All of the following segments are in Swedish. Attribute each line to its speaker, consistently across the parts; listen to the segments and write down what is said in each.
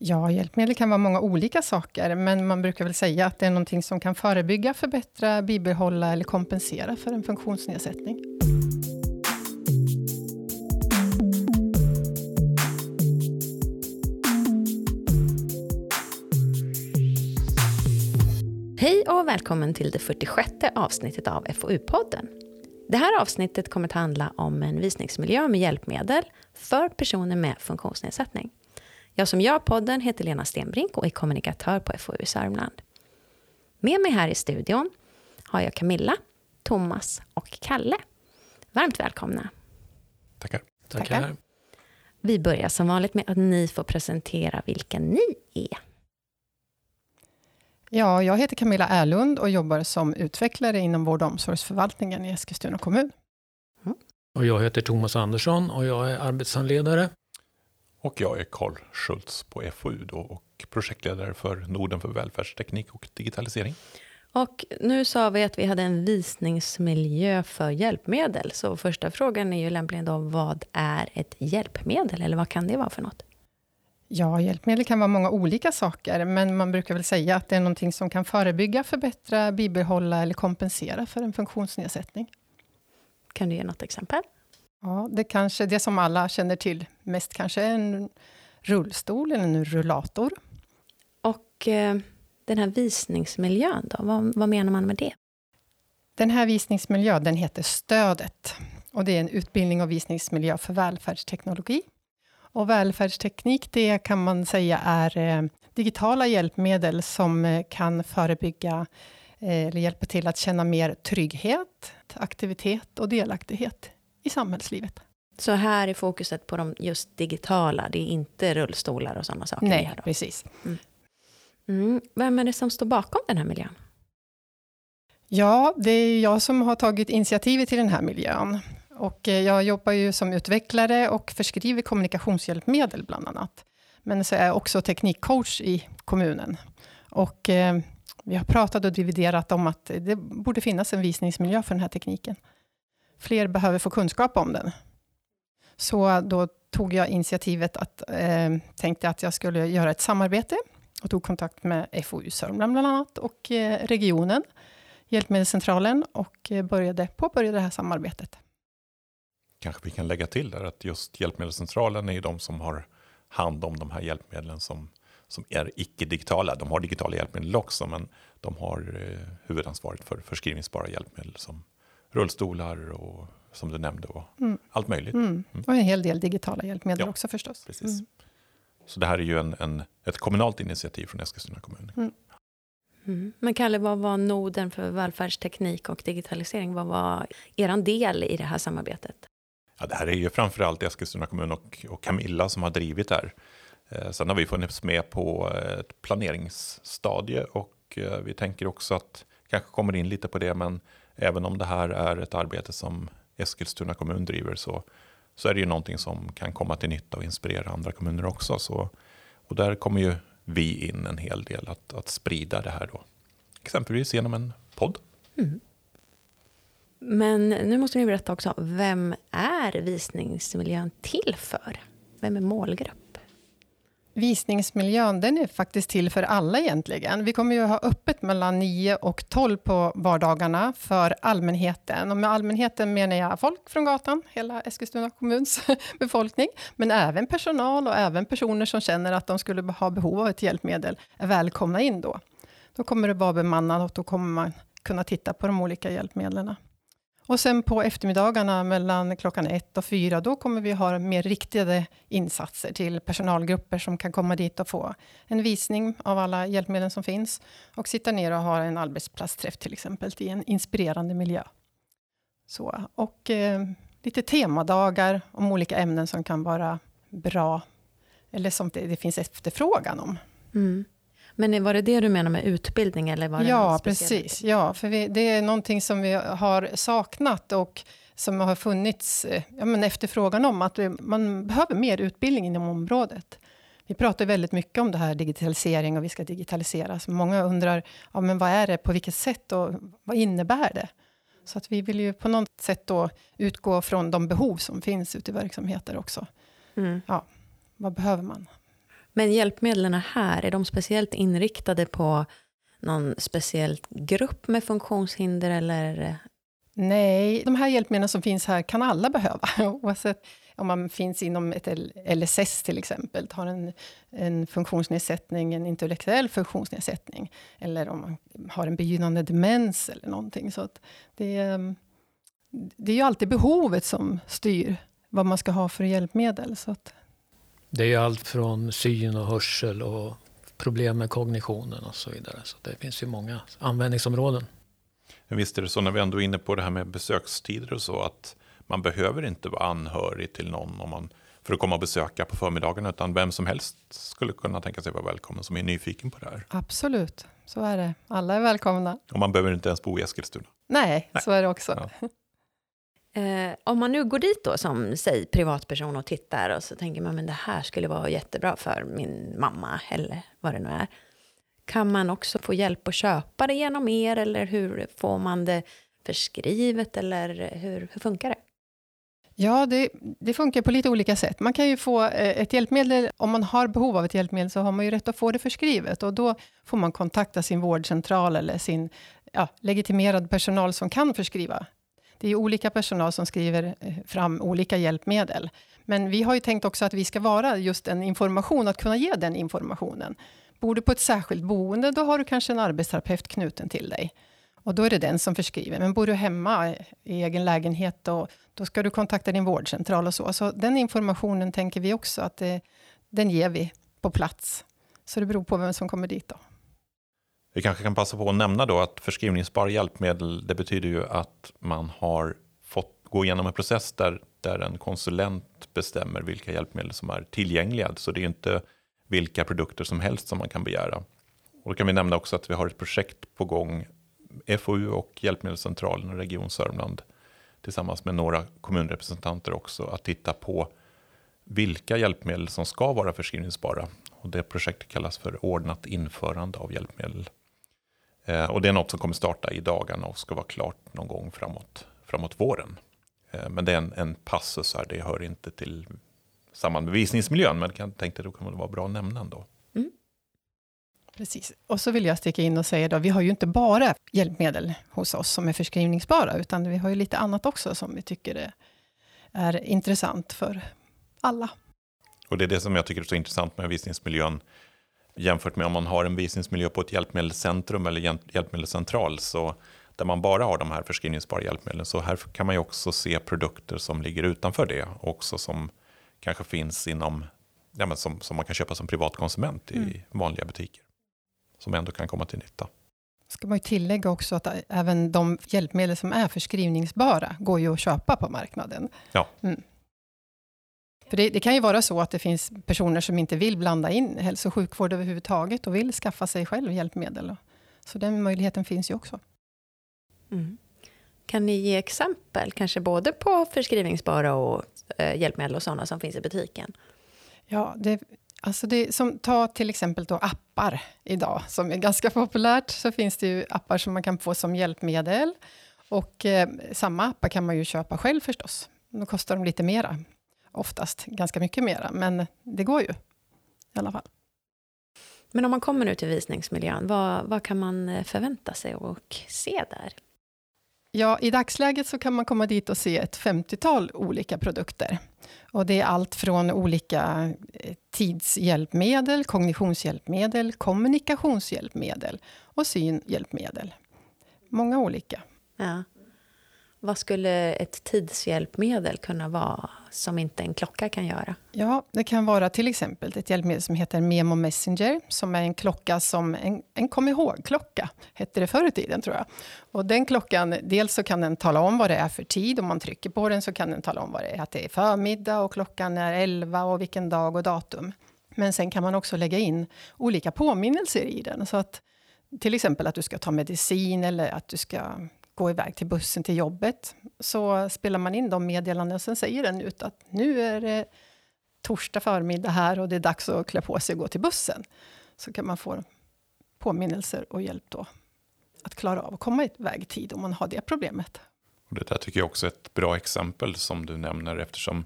Speaker 1: Ja, hjälpmedel kan vara många olika saker, men man brukar väl säga att det är någonting som kan förebygga, förbättra, bibehålla eller kompensera för en funktionsnedsättning.
Speaker 2: Hej och välkommen till det 46 avsnittet av FoU-podden. Det här avsnittet kommer att handla om en visningsmiljö med hjälpmedel för personer med funktionsnedsättning. Jag som gör podden heter Lena Stenbrink och är kommunikatör på FoU Sörmland. Med mig här i studion har jag Camilla, Thomas och Kalle. Varmt välkomna.
Speaker 3: Tackar.
Speaker 2: Tackar. Vi börjar som vanligt med att ni får presentera vilka ni är.
Speaker 1: Ja, jag heter Camilla Erlund och jobbar som utvecklare inom vård och omsorgsförvaltningen i Eskilstuna kommun.
Speaker 3: Mm. Och jag heter Thomas Andersson och jag är arbetshandledare
Speaker 4: och jag är Karl Schultz på FoU då och projektledare för Norden för välfärdsteknik och digitalisering.
Speaker 2: Och nu sa vi att vi hade en visningsmiljö för hjälpmedel. Så första frågan är ju lämpligen då, vad är ett hjälpmedel? Eller vad kan det vara för något?
Speaker 1: Ja, hjälpmedel kan vara många olika saker, men man brukar väl säga att det är någonting som kan förebygga, förbättra, bibehålla eller kompensera för en funktionsnedsättning.
Speaker 2: Kan du ge något exempel?
Speaker 1: Ja, det kanske det som alla känner till mest kanske är en rullstol eller en rullator.
Speaker 2: Och eh, den här visningsmiljön då, vad, vad, menar man med det?
Speaker 1: Den här visningsmiljön, den heter Stödet. Och det är en utbildning och visningsmiljö för välfärdsteknologi. Och välfärdsteknik, det kan man säga är eh, digitala hjälpmedel som eh, kan förebygga eh, eller hjälpa till att känna mer trygghet, aktivitet och delaktighet i samhällslivet.
Speaker 2: Så här är fokuset på de just digitala, det är inte rullstolar och sådana saker?
Speaker 1: Nej, precis.
Speaker 2: Mm. Mm. Vem är det som står bakom den här miljön?
Speaker 1: Ja, det är jag som har tagit initiativet till den här miljön. Och eh, jag jobbar ju som utvecklare och förskriver kommunikationshjälpmedel bland annat. Men så är jag också teknikcoach i kommunen. Och eh, vi har pratat och dividerat om att det borde finnas en visningsmiljö för den här tekniken fler behöver få kunskap om den. Så då tog jag initiativet att, eh, tänkte att jag skulle göra ett samarbete och tog kontakt med FoU Sörmland bland annat och eh, regionen, Hjälpmedelscentralen och eh, började påbörja det här samarbetet.
Speaker 4: Kanske vi kan lägga till där att just Hjälpmedelscentralen är de som har hand om de här hjälpmedlen som, som är icke-digitala. De har digitala hjälpmedel också, men de har eh, huvudansvaret för förskrivningsbara hjälpmedel som rullstolar och som du nämnde och mm. allt möjligt. Mm.
Speaker 1: Mm. Och en hel del digitala hjälpmedel ja, också förstås.
Speaker 4: Precis. Mm. Så det här är ju en, en, ett kommunalt initiativ från Eskilstuna kommun.
Speaker 2: Mm. Mm. Men Kalle, vad var noden för välfärdsteknik och digitalisering? Vad var er del i det här samarbetet?
Speaker 4: Ja, det här är ju framförallt Eskilstuna kommun och, och Camilla som har drivit det här. Eh, sen har vi funnits med på ett planeringsstadie och eh, vi tänker också att kanske kommer in lite på det, men även om det här är ett arbete som Eskilstuna kommun driver så, så är det ju någonting som kan komma till nytta och inspirera andra kommuner också. Så, och där kommer ju vi in en hel del att, att sprida det här då. Exempelvis genom en podd. Mm.
Speaker 2: Men nu måste ni berätta också, vem är visningsmiljön till för? Vem är målgrupp?
Speaker 1: Visningsmiljön, den är faktiskt till för alla egentligen. Vi kommer ju ha öppet mellan 9 och 12 på vardagarna för allmänheten. Och med allmänheten menar jag folk från gatan, hela Eskilstuna kommuns befolkning, men även personal och även personer som känner att de skulle ha behov av ett hjälpmedel, är välkomna in då. Då kommer det vara bemannat och då kommer man kunna titta på de olika hjälpmedlen. Och sen på eftermiddagarna mellan klockan ett och fyra, då kommer vi ha mer riktade insatser till personalgrupper som kan komma dit och få en visning av alla hjälpmedel som finns och sitta ner och ha en arbetsplatsträff till exempel i en inspirerande miljö. Så, och eh, lite temadagar om olika ämnen som kan vara bra eller som det, det finns efterfrågan om. Mm.
Speaker 2: Men var det det du menar med utbildning? Eller var det
Speaker 1: ja, precis. Ja, för vi, det är någonting som vi har saknat och som har funnits eh, ja, men efterfrågan om, att man behöver mer utbildning inom området. Vi pratar väldigt mycket om det här digitalisering och vi ska digitaliseras. Många undrar, ja, men vad är det, på vilket sätt och vad innebär det? Så att vi vill ju på något sätt då utgå från de behov som finns ute i verksamheter också. Mm. Ja, vad behöver man?
Speaker 2: Men hjälpmedlen här, är de speciellt inriktade på någon speciell grupp med funktionshinder eller?
Speaker 1: Nej, de här hjälpmedlen som finns här kan alla behöva, oavsett om man finns inom ett LSS till exempel, har en, en funktionsnedsättning, en intellektuell funktionsnedsättning, eller om man har en begynnande demens eller någonting. Så att det, är, det är ju alltid behovet som styr vad man ska ha för hjälpmedel. Så att.
Speaker 3: Det är ju allt från syn och hörsel och problem med kognitionen och så vidare. Så det finns ju många användningsområden.
Speaker 4: Men visst är det så när vi ändå är inne på det här med besökstider och så att man behöver inte vara anhörig till någon om man, för att komma och besöka på förmiddagen, utan vem som helst skulle kunna tänka sig vara välkommen som är nyfiken på det här.
Speaker 1: Absolut, så är det. Alla är välkomna.
Speaker 4: Och man behöver inte ens bo i Eskilstuna.
Speaker 1: Nej, Nej. så är det också. Ja.
Speaker 2: Eh, om man nu går dit då som säg, privatperson och tittar och så tänker man men det här skulle vara jättebra för min mamma eller vad det nu är. Kan man också få hjälp att köpa det genom er eller hur får man det förskrivet eller hur, hur funkar det?
Speaker 1: Ja, det, det, funkar på lite olika sätt. Man kan ju få eh, ett hjälpmedel, om man har behov av ett hjälpmedel, så har man ju rätt att få det förskrivet. Och då får man kontakta sin vårdcentral eller sin ja, legitimerad personal som kan förskriva. Det är olika personal som skriver eh, fram olika hjälpmedel. Men vi har ju tänkt också att vi ska vara just en information, att kunna ge den informationen. Bor du på ett särskilt boende, då har du kanske en arbetsterapeut knuten till dig. Och då är det den som förskriver. Men bor du hemma eh, i egen lägenhet, då, då ska du kontakta din vårdcentral och så. Så den informationen tänker vi också att det, den ger vi på plats. Så det beror på vem som kommer dit då.
Speaker 4: Vi kanske kan passa på att nämna då att förskrivningsbara hjälpmedel, det betyder ju att man har fått gå igenom en process där, där en konsulent bestämmer vilka hjälpmedel som är tillgängliga. Så det är inte vilka produkter som helst som man kan begära. Och då kan vi nämna också att vi har ett projekt på gång FoU och Hjälpmedelscentralen och Region Sörmland tillsammans med några kommunrepresentanter också att titta på vilka hjälpmedel som ska vara förskrivningsbara. Och det projektet kallas för ordnat införande av hjälpmedel. Eh, och det är något som kommer starta i dagarna och ska vara klart någon gång framåt, framåt våren. Eh, men det är en, en passus här, det hör inte till samman med visningsmiljön, men jag tänkte att det kommer vara bra att nämna ändå.
Speaker 1: Precis. Och så vill jag sticka in och säga då, vi har ju inte bara hjälpmedel hos oss som är förskrivningsbara, utan vi har ju lite annat också som vi tycker är, är intressant för alla.
Speaker 4: Och det är det som jag tycker är så intressant med visningsmiljön jämfört med om man har en visningsmiljö på ett hjälpmedelscentrum eller hjälpmedelscentral, så där man bara har de här förskrivningsbara hjälpmedlen, så här kan man ju också se produkter som ligger utanför det, också som kanske finns inom, ja, men som, som man kan köpa som privatkonsument i mm. vanliga butiker som ändå kan komma till nytta.
Speaker 1: Ska man ju tillägga också att även de hjälpmedel som är förskrivningsbara går ju att köpa på marknaden.
Speaker 4: Ja. Mm.
Speaker 1: För det, det, kan ju vara så att det finns personer som inte vill blanda in hälso och sjukvård överhuvudtaget och vill skaffa sig själv hjälpmedel. Så den möjligheten finns ju också.
Speaker 2: Mm. Kan ni ge exempel, kanske både på förskrivningsbara och eh, hjälpmedel och sådana som finns i butiken?
Speaker 1: Ja, det Alltså det, som, ta till exempel då appar idag, som är ganska populärt. Så finns det ju appar som man kan få som hjälpmedel. Och eh, samma appar kan man ju köpa själv förstås. Då kostar de lite mera, oftast ganska mycket mera. Men det går ju i alla fall.
Speaker 2: Men om man kommer nu till visningsmiljön, vad, vad kan man eh, förvänta sig och se där?
Speaker 1: Ja, i dagsläget så kan man komma dit och se ett 50-tal olika produkter. Och det är allt från olika eh, tidshjälpmedel, kognitionshjälpmedel, kommunikationshjälpmedel och synhjälpmedel. Många olika.
Speaker 2: Ja. Vad skulle ett tidshjälpmedel kunna vara som inte en klocka kan göra?
Speaker 1: Ja, det kan vara till exempel ett hjälpmedel som heter Memo Messenger, som är en klocka som en, en kom ihåg-klocka, hette det förr i tiden tror jag. Och den klockan, dels så kan den tala om vad det är för tid, om man trycker på den så kan den tala om vad det är, att det är förmiddag och klockan är 11 och vilken dag och datum. Men sen kan man också lägga in olika påminnelser i den, så att till exempel att du ska ta medicin eller att du ska gå iväg till bussen till jobbet, så spelar man in de meddelanden och sen säger den ut att nu är det torsdag förmiddag här och det är dags att klä på sig och gå till bussen. Så kan man få påminnelser och hjälp då att klara av att komma iväg i tid om man har det problemet.
Speaker 4: Och det där tycker jag också är ett bra exempel som du nämner eftersom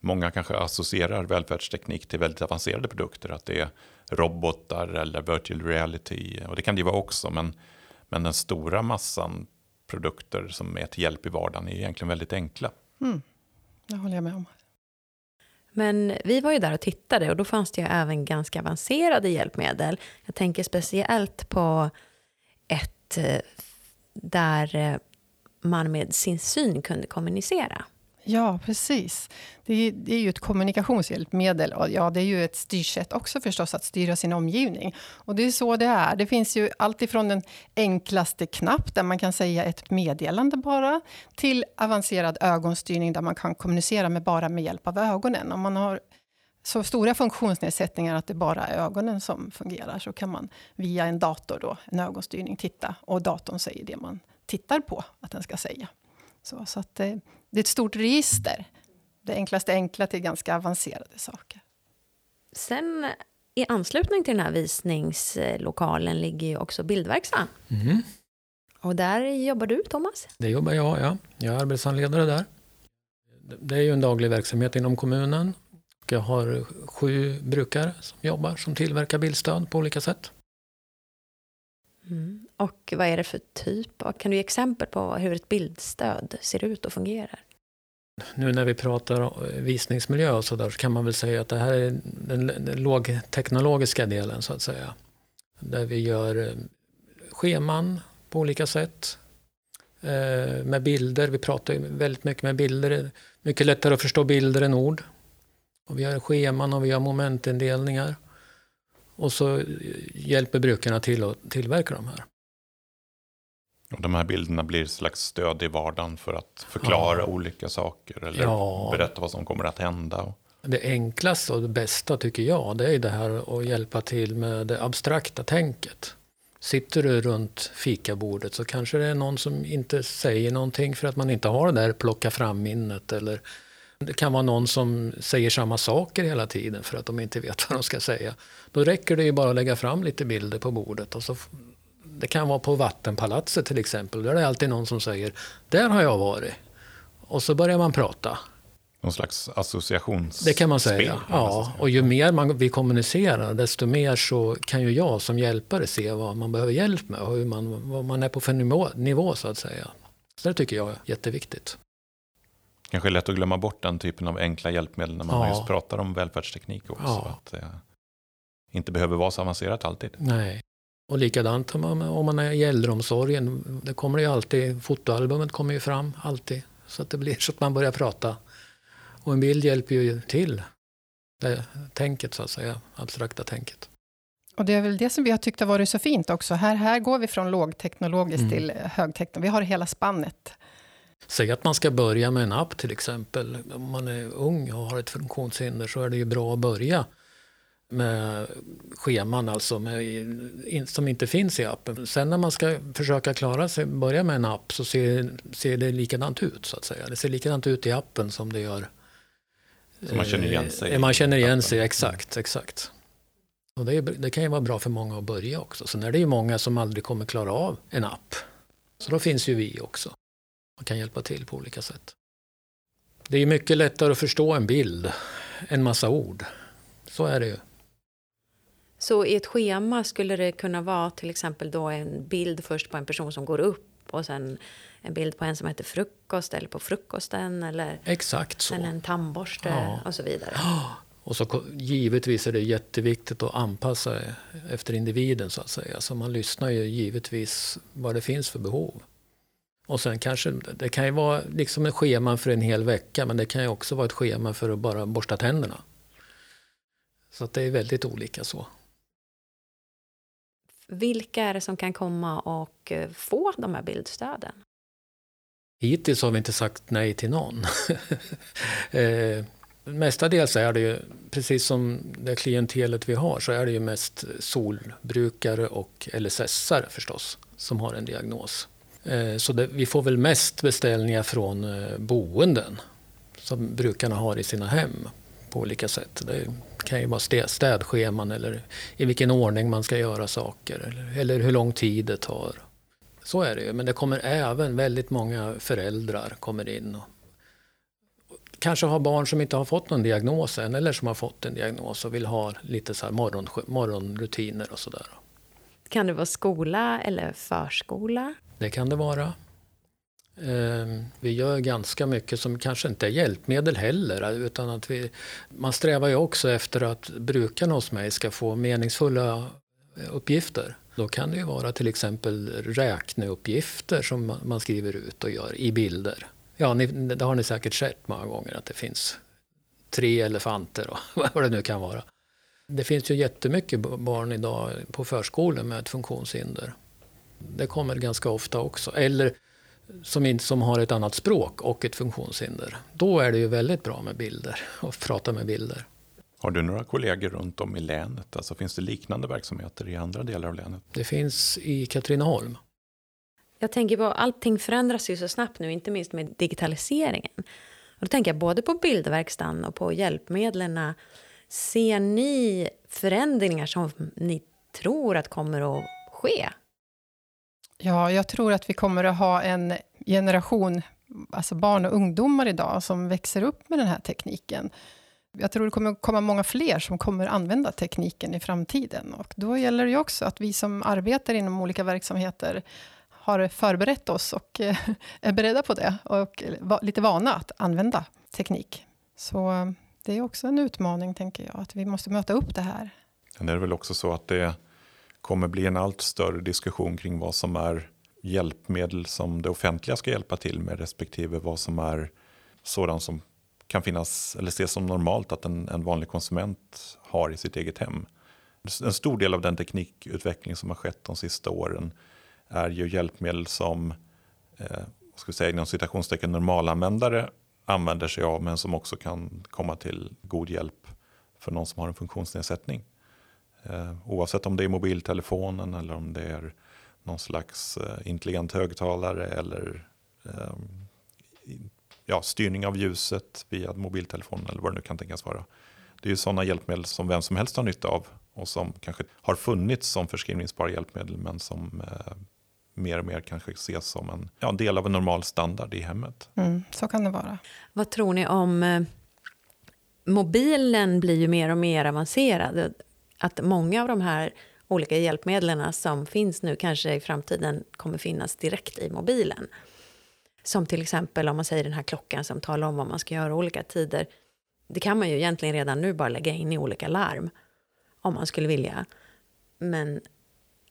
Speaker 4: många kanske associerar välfärdsteknik till väldigt avancerade produkter. Att det är robotar eller virtual reality. Och det kan det ju vara också. Men, men den stora massan produkter som är till hjälp i vardagen är egentligen väldigt enkla.
Speaker 1: Mm. Det håller jag med om.
Speaker 2: Men vi var ju där och tittade och då fanns det ju även ganska avancerade hjälpmedel. Jag tänker speciellt på ett eh, där eh, man med sin syn kunde kommunicera.
Speaker 1: Ja, precis. Det är, det är ju ett kommunikationshjälpmedel och ja, det är ju ett styrsätt också förstås, att styra sin omgivning. Och det är så det är. Det finns ju allt ifrån den enklaste knapp, där man kan säga ett meddelande bara, till avancerad ögonstyrning, där man kan kommunicera med bara med hjälp av ögonen. Om man har så stora funktionsnedsättningar att det bara är ögonen som fungerar, så kan man via en dator, då, en ögonstyrning, titta och datorn säger det man tittar på att den ska säga. Så, så att eh, det, är ett stort register. Det enklaste enkla till ganska avancerade saker.
Speaker 2: Sen i anslutning till den här visningslokalen ligger ju också bildverkstaden.
Speaker 3: Mm.
Speaker 2: Och där jobbar du, Thomas?
Speaker 3: Det jobbar jag, ja. Jag är arbetshandledare där. Det är ju en daglig verksamhet inom kommunen. Jag har sju brukare som jobbar, som tillverkar bildstöd på olika sätt.
Speaker 2: Mm. Och vad är det för typ? Kan du ge exempel på hur ett bildstöd ser ut och fungerar?
Speaker 3: Nu när vi pratar visningsmiljö och så där så kan man väl säga att det här är den, den lågteknologiska delen så att säga. Där vi gör eh, scheman på olika sätt. Eh, med bilder, vi pratar väldigt mycket med bilder. Mycket lättare att förstå bilder än ord. Och vi gör scheman och vi gör momentindelningar. Och så eh, hjälper brukarna till att tillverka de här.
Speaker 4: Och de här bilderna blir ett slags stöd i vardagen för att förklara ja. olika saker eller ja. berätta vad som kommer att hända.
Speaker 3: Det enklaste och det bästa tycker jag, det är det här att hjälpa till med det abstrakta tänket. Sitter du runt fikabordet så kanske det är någon som inte säger någonting för att man inte har det där plocka fram minnet eller det kan vara någon som säger samma saker hela tiden för att de inte vet vad de ska säga. Då räcker det ju bara att lägga fram lite bilder på bordet. Och så, det kan vara på Vattenpalatset till exempel. Där är det alltid någon som säger där har jag varit. Och så börjar man prata.
Speaker 4: Någon slags associationsspel?
Speaker 3: Det kan man säga. Ja, och ju mer man, vi kommunicerar desto mer så kan ju jag som hjälpare se vad man behöver hjälp med och hur man, vad man är på för nivå, nivå så att säga. Så det tycker jag är jätteviktigt.
Speaker 4: Kanske är lätt att glömma bort den typen av enkla hjälpmedel när man ja. just pratar om välfärdsteknik också. Ja. Att det inte behöver vara så avancerat alltid.
Speaker 3: Nej. Och likadant om man, om man är i äldreomsorgen. Det kommer ju alltid, fotoalbumet kommer ju fram alltid. Så att det blir så att man börjar prata. Och en bild hjälper ju till. Det tänket så att säga, abstrakta tänket.
Speaker 1: Och det är väl det som vi har tyckt har varit så fint också. Här, här går vi från lågteknologiskt mm. till högteknologiskt. Vi har hela spannet.
Speaker 3: Säg att man ska börja med en app till exempel. Om man är ung och har ett funktionshinder så är det ju bra att börja med scheman alltså med, som inte finns i appen. Sen när man ska försöka klara sig, börja med en app så ser, ser det likadant ut så att säga. Det ser likadant ut i appen som det gör.
Speaker 4: Så man känner igen sig?
Speaker 3: Man känner igen sig, exakt. exakt. Och det, är, det, kan ju vara bra för många att börja också. Sen är det ju många som aldrig kommer klara av en app. Så då finns ju vi också och kan hjälpa till på olika sätt. Det är mycket lättare att förstå en bild än massa ord. Så är det ju.
Speaker 2: Så i ett schema skulle det kunna vara till exempel då en bild först på en person som går upp och sen en bild på en som äter frukost eller på frukosten eller
Speaker 3: Exakt så.
Speaker 2: en tandborste ja. och så vidare.
Speaker 3: Och så givetvis är det jätteviktigt att anpassa efter individen så att säga. Så man lyssnar ju givetvis vad det finns för behov. Och sen kanske, det kan ju vara liksom ett schema för en hel vecka men det kan ju också vara ett schema för att bara borsta tänderna. Så att det är väldigt olika så.
Speaker 2: Vilka är det som kan komma och eh, få de här bildstöden?
Speaker 3: Hittills har vi inte sagt nej till någon. eh, mestadels är det ju, precis som det klientelet vi har, så är det ju mest solbrukare och LSS-are förstås, som har en diagnos. Eh, så det, vi får väl mest beställningar från eh, boenden som brukarna har i sina hem på olika sätt. Det kan ju vara städscheman eller i vilken ordning man ska göra saker eller, hur lång tid det tar. Så är det ju, men det kommer även väldigt många föräldrar kommer in. Och kanske har barn som inte har fått någon diagnos än eller som har fått en diagnos och vill ha lite så morgon, morgonrutiner och sådär.
Speaker 2: Kan det vara skola eller förskola?
Speaker 3: Det kan det vara. Ehm, vi gör ganska mycket som kanske inte är hjälpmedel heller. Utan att vi, man strävar ju också efter att brukarna hos mig ska få meningsfulla uppgifter. Då kan det ju vara till exempel räkneuppgifter som man skriver ut och gör i bilder. Ja, ni, det har ni säkert sett många gånger att det finns tre elefanter och vad det nu kan vara. Det finns ju jättemycket barn idag på förskolan med ett funktionshinder. Det kommer ganska ofta också. Eller som, som har ett annat språk och ett funktionshinder. Då är det ju väldigt bra med bilder och prata med bilder.
Speaker 4: Har du några kollegor runt om i länet? Alltså finns det liknande verksamheter i andra delar av länet?
Speaker 3: Det finns i Katrineholm.
Speaker 2: Jag tänker på allting förändras ju så snabbt nu, inte minst med digitaliseringen. Och då tänker jag både på bildverkstan och på hjälpmedlen. Ser ni förändringar som ni tror att kommer att ske?
Speaker 1: Ja, jag tror att vi kommer att ha en generation alltså barn och ungdomar idag som växer upp med den här tekniken. Jag tror det kommer komma många fler som kommer använda tekniken i framtiden. Och då gäller det ju också att vi som arbetar inom olika verksamheter har förberett oss och eh, är beredda på det och lite vana att använda teknik. Så eh, det är också en utmaning, tänker jag, att vi måste möta upp det här.
Speaker 4: Men det är väl också så att det kommer bli en allt större diskussion kring vad som är hjälpmedel som det offentliga ska hjälpa till med respektive vad som är sådant som kan finnas eller ses som normalt att en, en vanlig konsument har i sitt eget hem. En stor del av den teknikutveckling som har skett de sista åren är ju hjälpmedel som eh, ska säga, inom citationstecken normalanvändare använder sig av men som också kan komma till god hjälp för någon som har en funktionsnedsättning. Eh, oavsett om det är mobiltelefonen eller om det är någon slags eh, intelligent högtalare eller eh, ja, styrning av ljuset via mobiltelefonen eller vad det nu kan tänkas vara. Det är ju sådana hjälpmedel som vem som helst har nytta av och som kanske har funnits som förskrivningsbara hjälpmedel men som eh, mer och mer kanske ses som en ja, del av en normal standard i hemmet.
Speaker 1: Mm, så kan det vara.
Speaker 2: Vad tror ni om eh, mobilen blir ju mer och mer avancerad. Att många av de här olika hjälpmedlen som finns nu kanske i framtiden kommer finnas direkt i mobilen. Som till exempel om man säger den här klockan som talar om vad man ska göra olika tider. Det kan man ju egentligen redan nu bara lägga in i olika larm om man skulle vilja. Men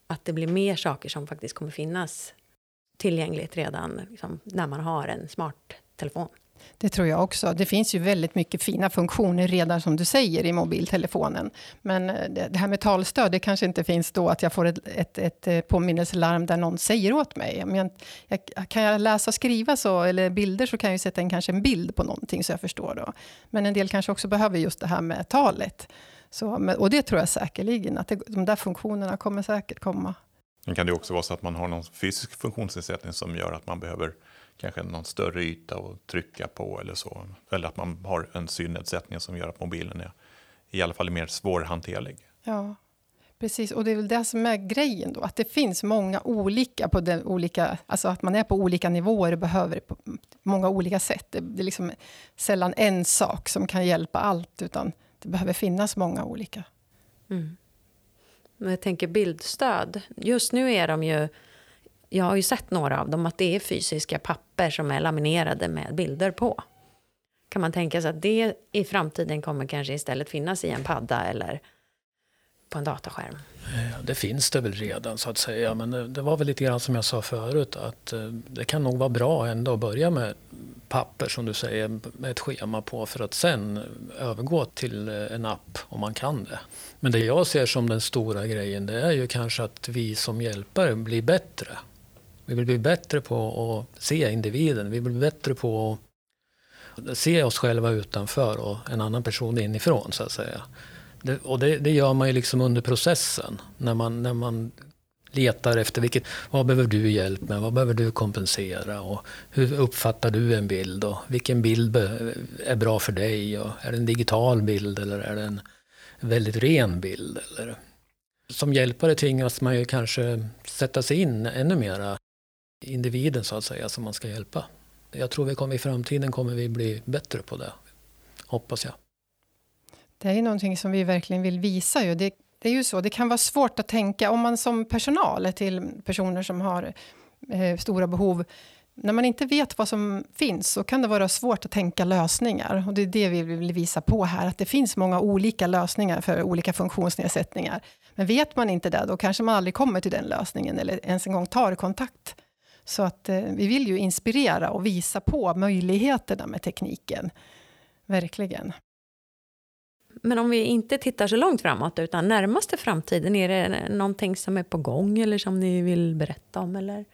Speaker 2: att det blir mer saker som faktiskt kommer finnas tillgängligt redan liksom, när man har en smart telefon.
Speaker 1: Det tror jag också. Det finns ju väldigt mycket fina funktioner redan som du säger i mobiltelefonen. Men eh, det här med talstöd, det kanske inte finns då att jag får ett, ett, ett eh, påminnelselarm där någon säger åt mig. Men jag, kan jag läsa och skriva så, eller bilder så kan jag ju sätta en, kanske en bild på någonting så jag förstår. Då. Men en del kanske också behöver just det här med talet. Så, och det tror jag säkerligen, att det, de där funktionerna kommer säkert komma.
Speaker 4: Men kan det också vara så att man har någon fysisk funktionsnedsättning som gör att man behöver kanske någon större yta att trycka på eller så. Eller att man har en synnedsättning som gör att mobilen är i alla fall mer svårhanterlig.
Speaker 1: Ja, precis. Och det är väl det som är grejen då, att det finns många olika, på den olika alltså att man är på olika nivåer och behöver det på många olika sätt. Det är liksom sällan en sak som kan hjälpa allt, utan det behöver finnas många olika.
Speaker 2: Mm. Men jag tänker bildstöd. Just nu är de ju jag har ju sett några av dem, att det är fysiska papper som är laminerade med bilder på. Kan man tänka sig att det i framtiden kommer kanske istället finnas i en padda eller på en dataskärm?
Speaker 3: Det finns det väl redan så att säga, men det var väl lite grann som jag sa förut att eh, det kan nog vara bra ändå att börja med papper som du säger med ett schema på för att sen övergå till eh, en app om man kan det. Men det jag ser som den stora grejen det är ju kanske att vi som hjälpare blir bättre vi vill bli bättre på att se individen. Vi vill bli bättre på att se oss själva utanför och en annan person inifrån så att säga. Det, och det, det, gör man ju liksom under processen. När man, när man letar efter vilket, vad behöver du hjälp med, vad behöver du kompensera och hur uppfattar du en bild och vilken bild är bra för dig och är det en digital bild eller är det en väldigt ren bild? Eller? Som hjälpare tvingas man ju kanske sätta sig in ännu mera individen så att säga som man ska hjälpa. Jag tror vi kommer, i framtiden kommer vi bli bättre på det. Hoppas jag.
Speaker 1: Det är ju någonting som vi verkligen vill visa. Ju. Det, det är ju så, det kan vara svårt att tänka, om man som personal till personer som har eh, stora behov, när man inte vet vad som finns, så kan det vara svårt att tänka lösningar. Och det är det vi vill visa på här, att det finns många olika lösningar för olika funktionsnedsättningar. Men vet man inte det, då kanske man aldrig kommer till den lösningen, eller ens en gång tar kontakt. Så att eh, vi vill ju inspirera och visa på möjligheterna med tekniken. Verkligen.
Speaker 2: Men om vi inte tittar så långt framåt, utan närmaste framtiden, är det någonting som är på gång eller som ni vill berätta om? Eller?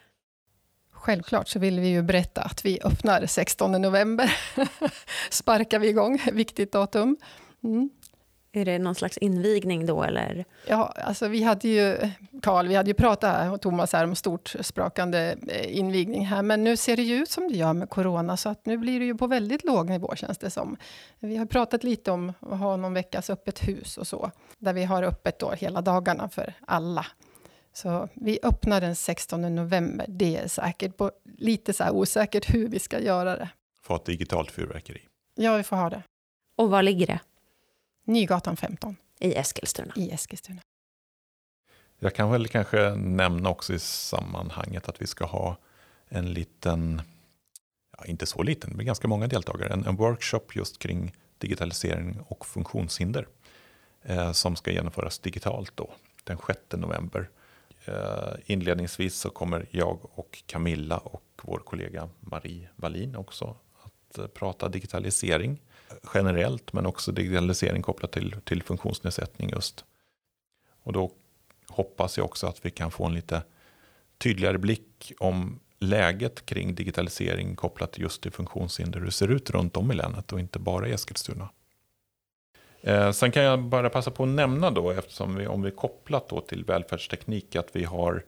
Speaker 1: Självklart så vill vi ju berätta att vi öppnar 16 november. Sparkar vi igång, viktigt datum. Mm.
Speaker 2: Är det någon slags invigning då eller?
Speaker 1: Ja, alltså vi hade ju, Carl, vi hade ju pratat här, och Thomas här om stort sprakande eh, invigning här, men nu ser det ju ut som det gör med corona, så att nu blir det ju på väldigt låg nivå känns det som. Vi har pratat lite om att ha någon veckas öppet hus och så, där vi har öppet då hela dagarna för alla. Så vi öppnar den 16 november, det är säkert, på, lite så här osäkert hur vi ska göra det.
Speaker 4: Få ett digitalt fyrverkeri.
Speaker 1: Ja, vi får ha det.
Speaker 2: Och var ligger det?
Speaker 1: Nygatan 15.
Speaker 2: I Eskilstuna.
Speaker 1: I Eskilstuna.
Speaker 4: Jag kan väl kanske nämna också i sammanhanget att vi ska ha en liten, ja, inte så liten, men ganska många deltagare, en, en workshop just kring digitalisering och funktionshinder eh, som ska genomföras digitalt då, den 6 november. Eh, inledningsvis så kommer jag och Camilla och vår kollega Marie Wallin också att eh, prata digitalisering generellt men också digitalisering kopplat till, till funktionsnedsättning just. Och då hoppas jag också att vi kan få en lite tydligare blick om läget kring digitalisering kopplat just till funktionshinder. Hur det ser ut runt om i länet och inte bara i Eskilstuna. Eh, sen kan jag bara passa på att nämna då, eftersom vi, om vi kopplat då till välfärdsteknik, att vi har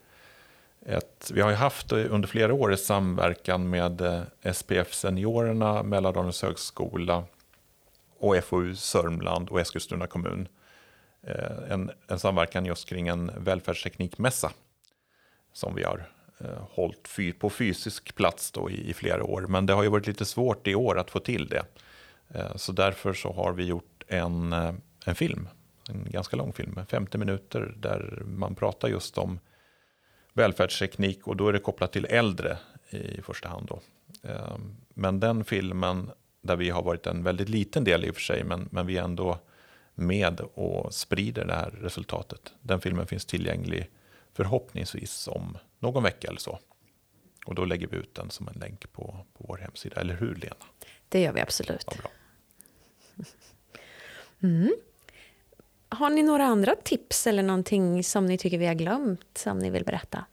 Speaker 4: ett, vi har haft under flera år i samverkan med eh, SPF Seniorerna, Mälardalens högskola, och FoU Sörmland och Eskilstuna kommun. Eh, en, en samverkan just kring en välfärdsteknikmässa som vi har eh, hållit fy, på fysisk plats då i, i, flera år. Men det har ju varit lite svårt i år att få till det. Eh, så därför så har vi gjort en, eh, en film, en ganska lång film, 50 minuter, där man pratar just om välfärdsteknik och då är det kopplat till äldre i första hand. Då. Eh, men den filmen där vi har varit en väldigt liten del i och för sig, men, men vi är ändå med och sprider det här resultatet. Den filmen finns tillgänglig förhoppningsvis om någon vecka eller så. Och då lägger vi ut den som en länk på, på vår hemsida, eller hur Lena?
Speaker 2: Det gör vi absolut.
Speaker 4: Ja, bra.
Speaker 2: Mm. Har ni några andra tips eller någonting som ni tycker vi har glömt som ni vill berätta?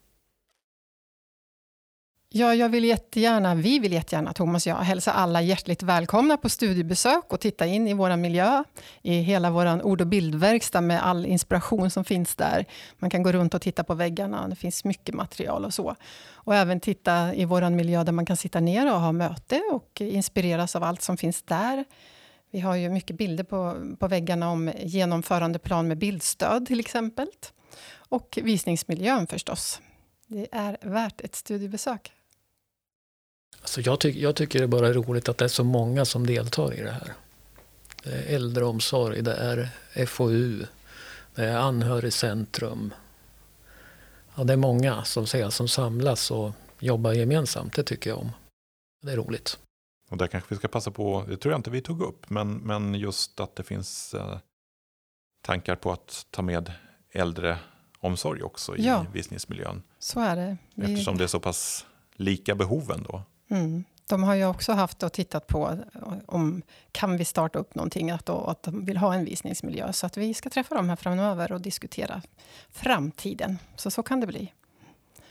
Speaker 1: Ja, jag vill jättegärna, vi vill jättegärna, Thomas och jag, hälsa alla hjärtligt välkomna på studiebesök och titta in i vår miljö, i hela vår ord och bildverkstad med all inspiration som finns där. Man kan gå runt och titta på väggarna, det finns mycket material och så. Och även titta i vår miljö där man kan sitta ner och ha möte och inspireras av allt som finns där. Vi har ju mycket bilder på, på väggarna om genomförandeplan med bildstöd till exempel. Och visningsmiljön förstås. Det är värt ett studiebesök.
Speaker 3: Alltså jag, tyck, jag tycker det är bara roligt att det är så många som deltar i det här. Det är äldreomsorg, det är FoU, det är anhörigcentrum. Ja, det är många som, säger, som samlas och jobbar gemensamt. Det tycker jag om. Det är roligt.
Speaker 4: Och där kanske vi ska passa på, det tror jag inte vi tog upp, men, men just att det finns eh, tankar på att ta med äldreomsorg också i ja, visningsmiljön.
Speaker 1: Så är det.
Speaker 4: Vi... Eftersom det är så pass lika behoven då.
Speaker 1: Mm. De har ju också haft och tittat på eh, om kan vi starta upp någonting, att, då, att de vill ha en visningsmiljö. Så att vi ska träffa dem här framöver och diskutera framtiden. Så så kan det bli.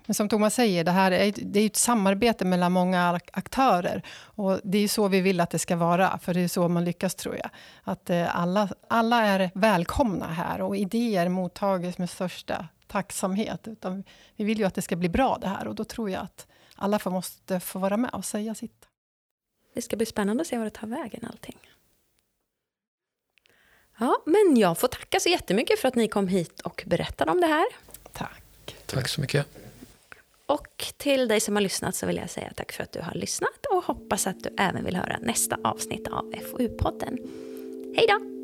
Speaker 1: Men som Thomas säger, det här är, det är ett samarbete mellan många aktörer. Och det är så vi vill att det ska vara, för det är så man lyckas tror jag. Att eh, alla, alla är välkomna här och idéer mottages med största tacksamhet. Utan vi vill ju att det ska bli bra det här och då tror jag att alla får, måste få vara med och säga sitt.
Speaker 2: Det ska bli spännande att se var det tar vägen allting. Ja, men jag får tacka så jättemycket för att ni kom hit och berättade om det här.
Speaker 1: Tack.
Speaker 3: Tack så mycket.
Speaker 2: Och till dig som har lyssnat så vill jag säga tack för att du har lyssnat och hoppas att du även vill höra nästa avsnitt av FoU-podden. Hej då!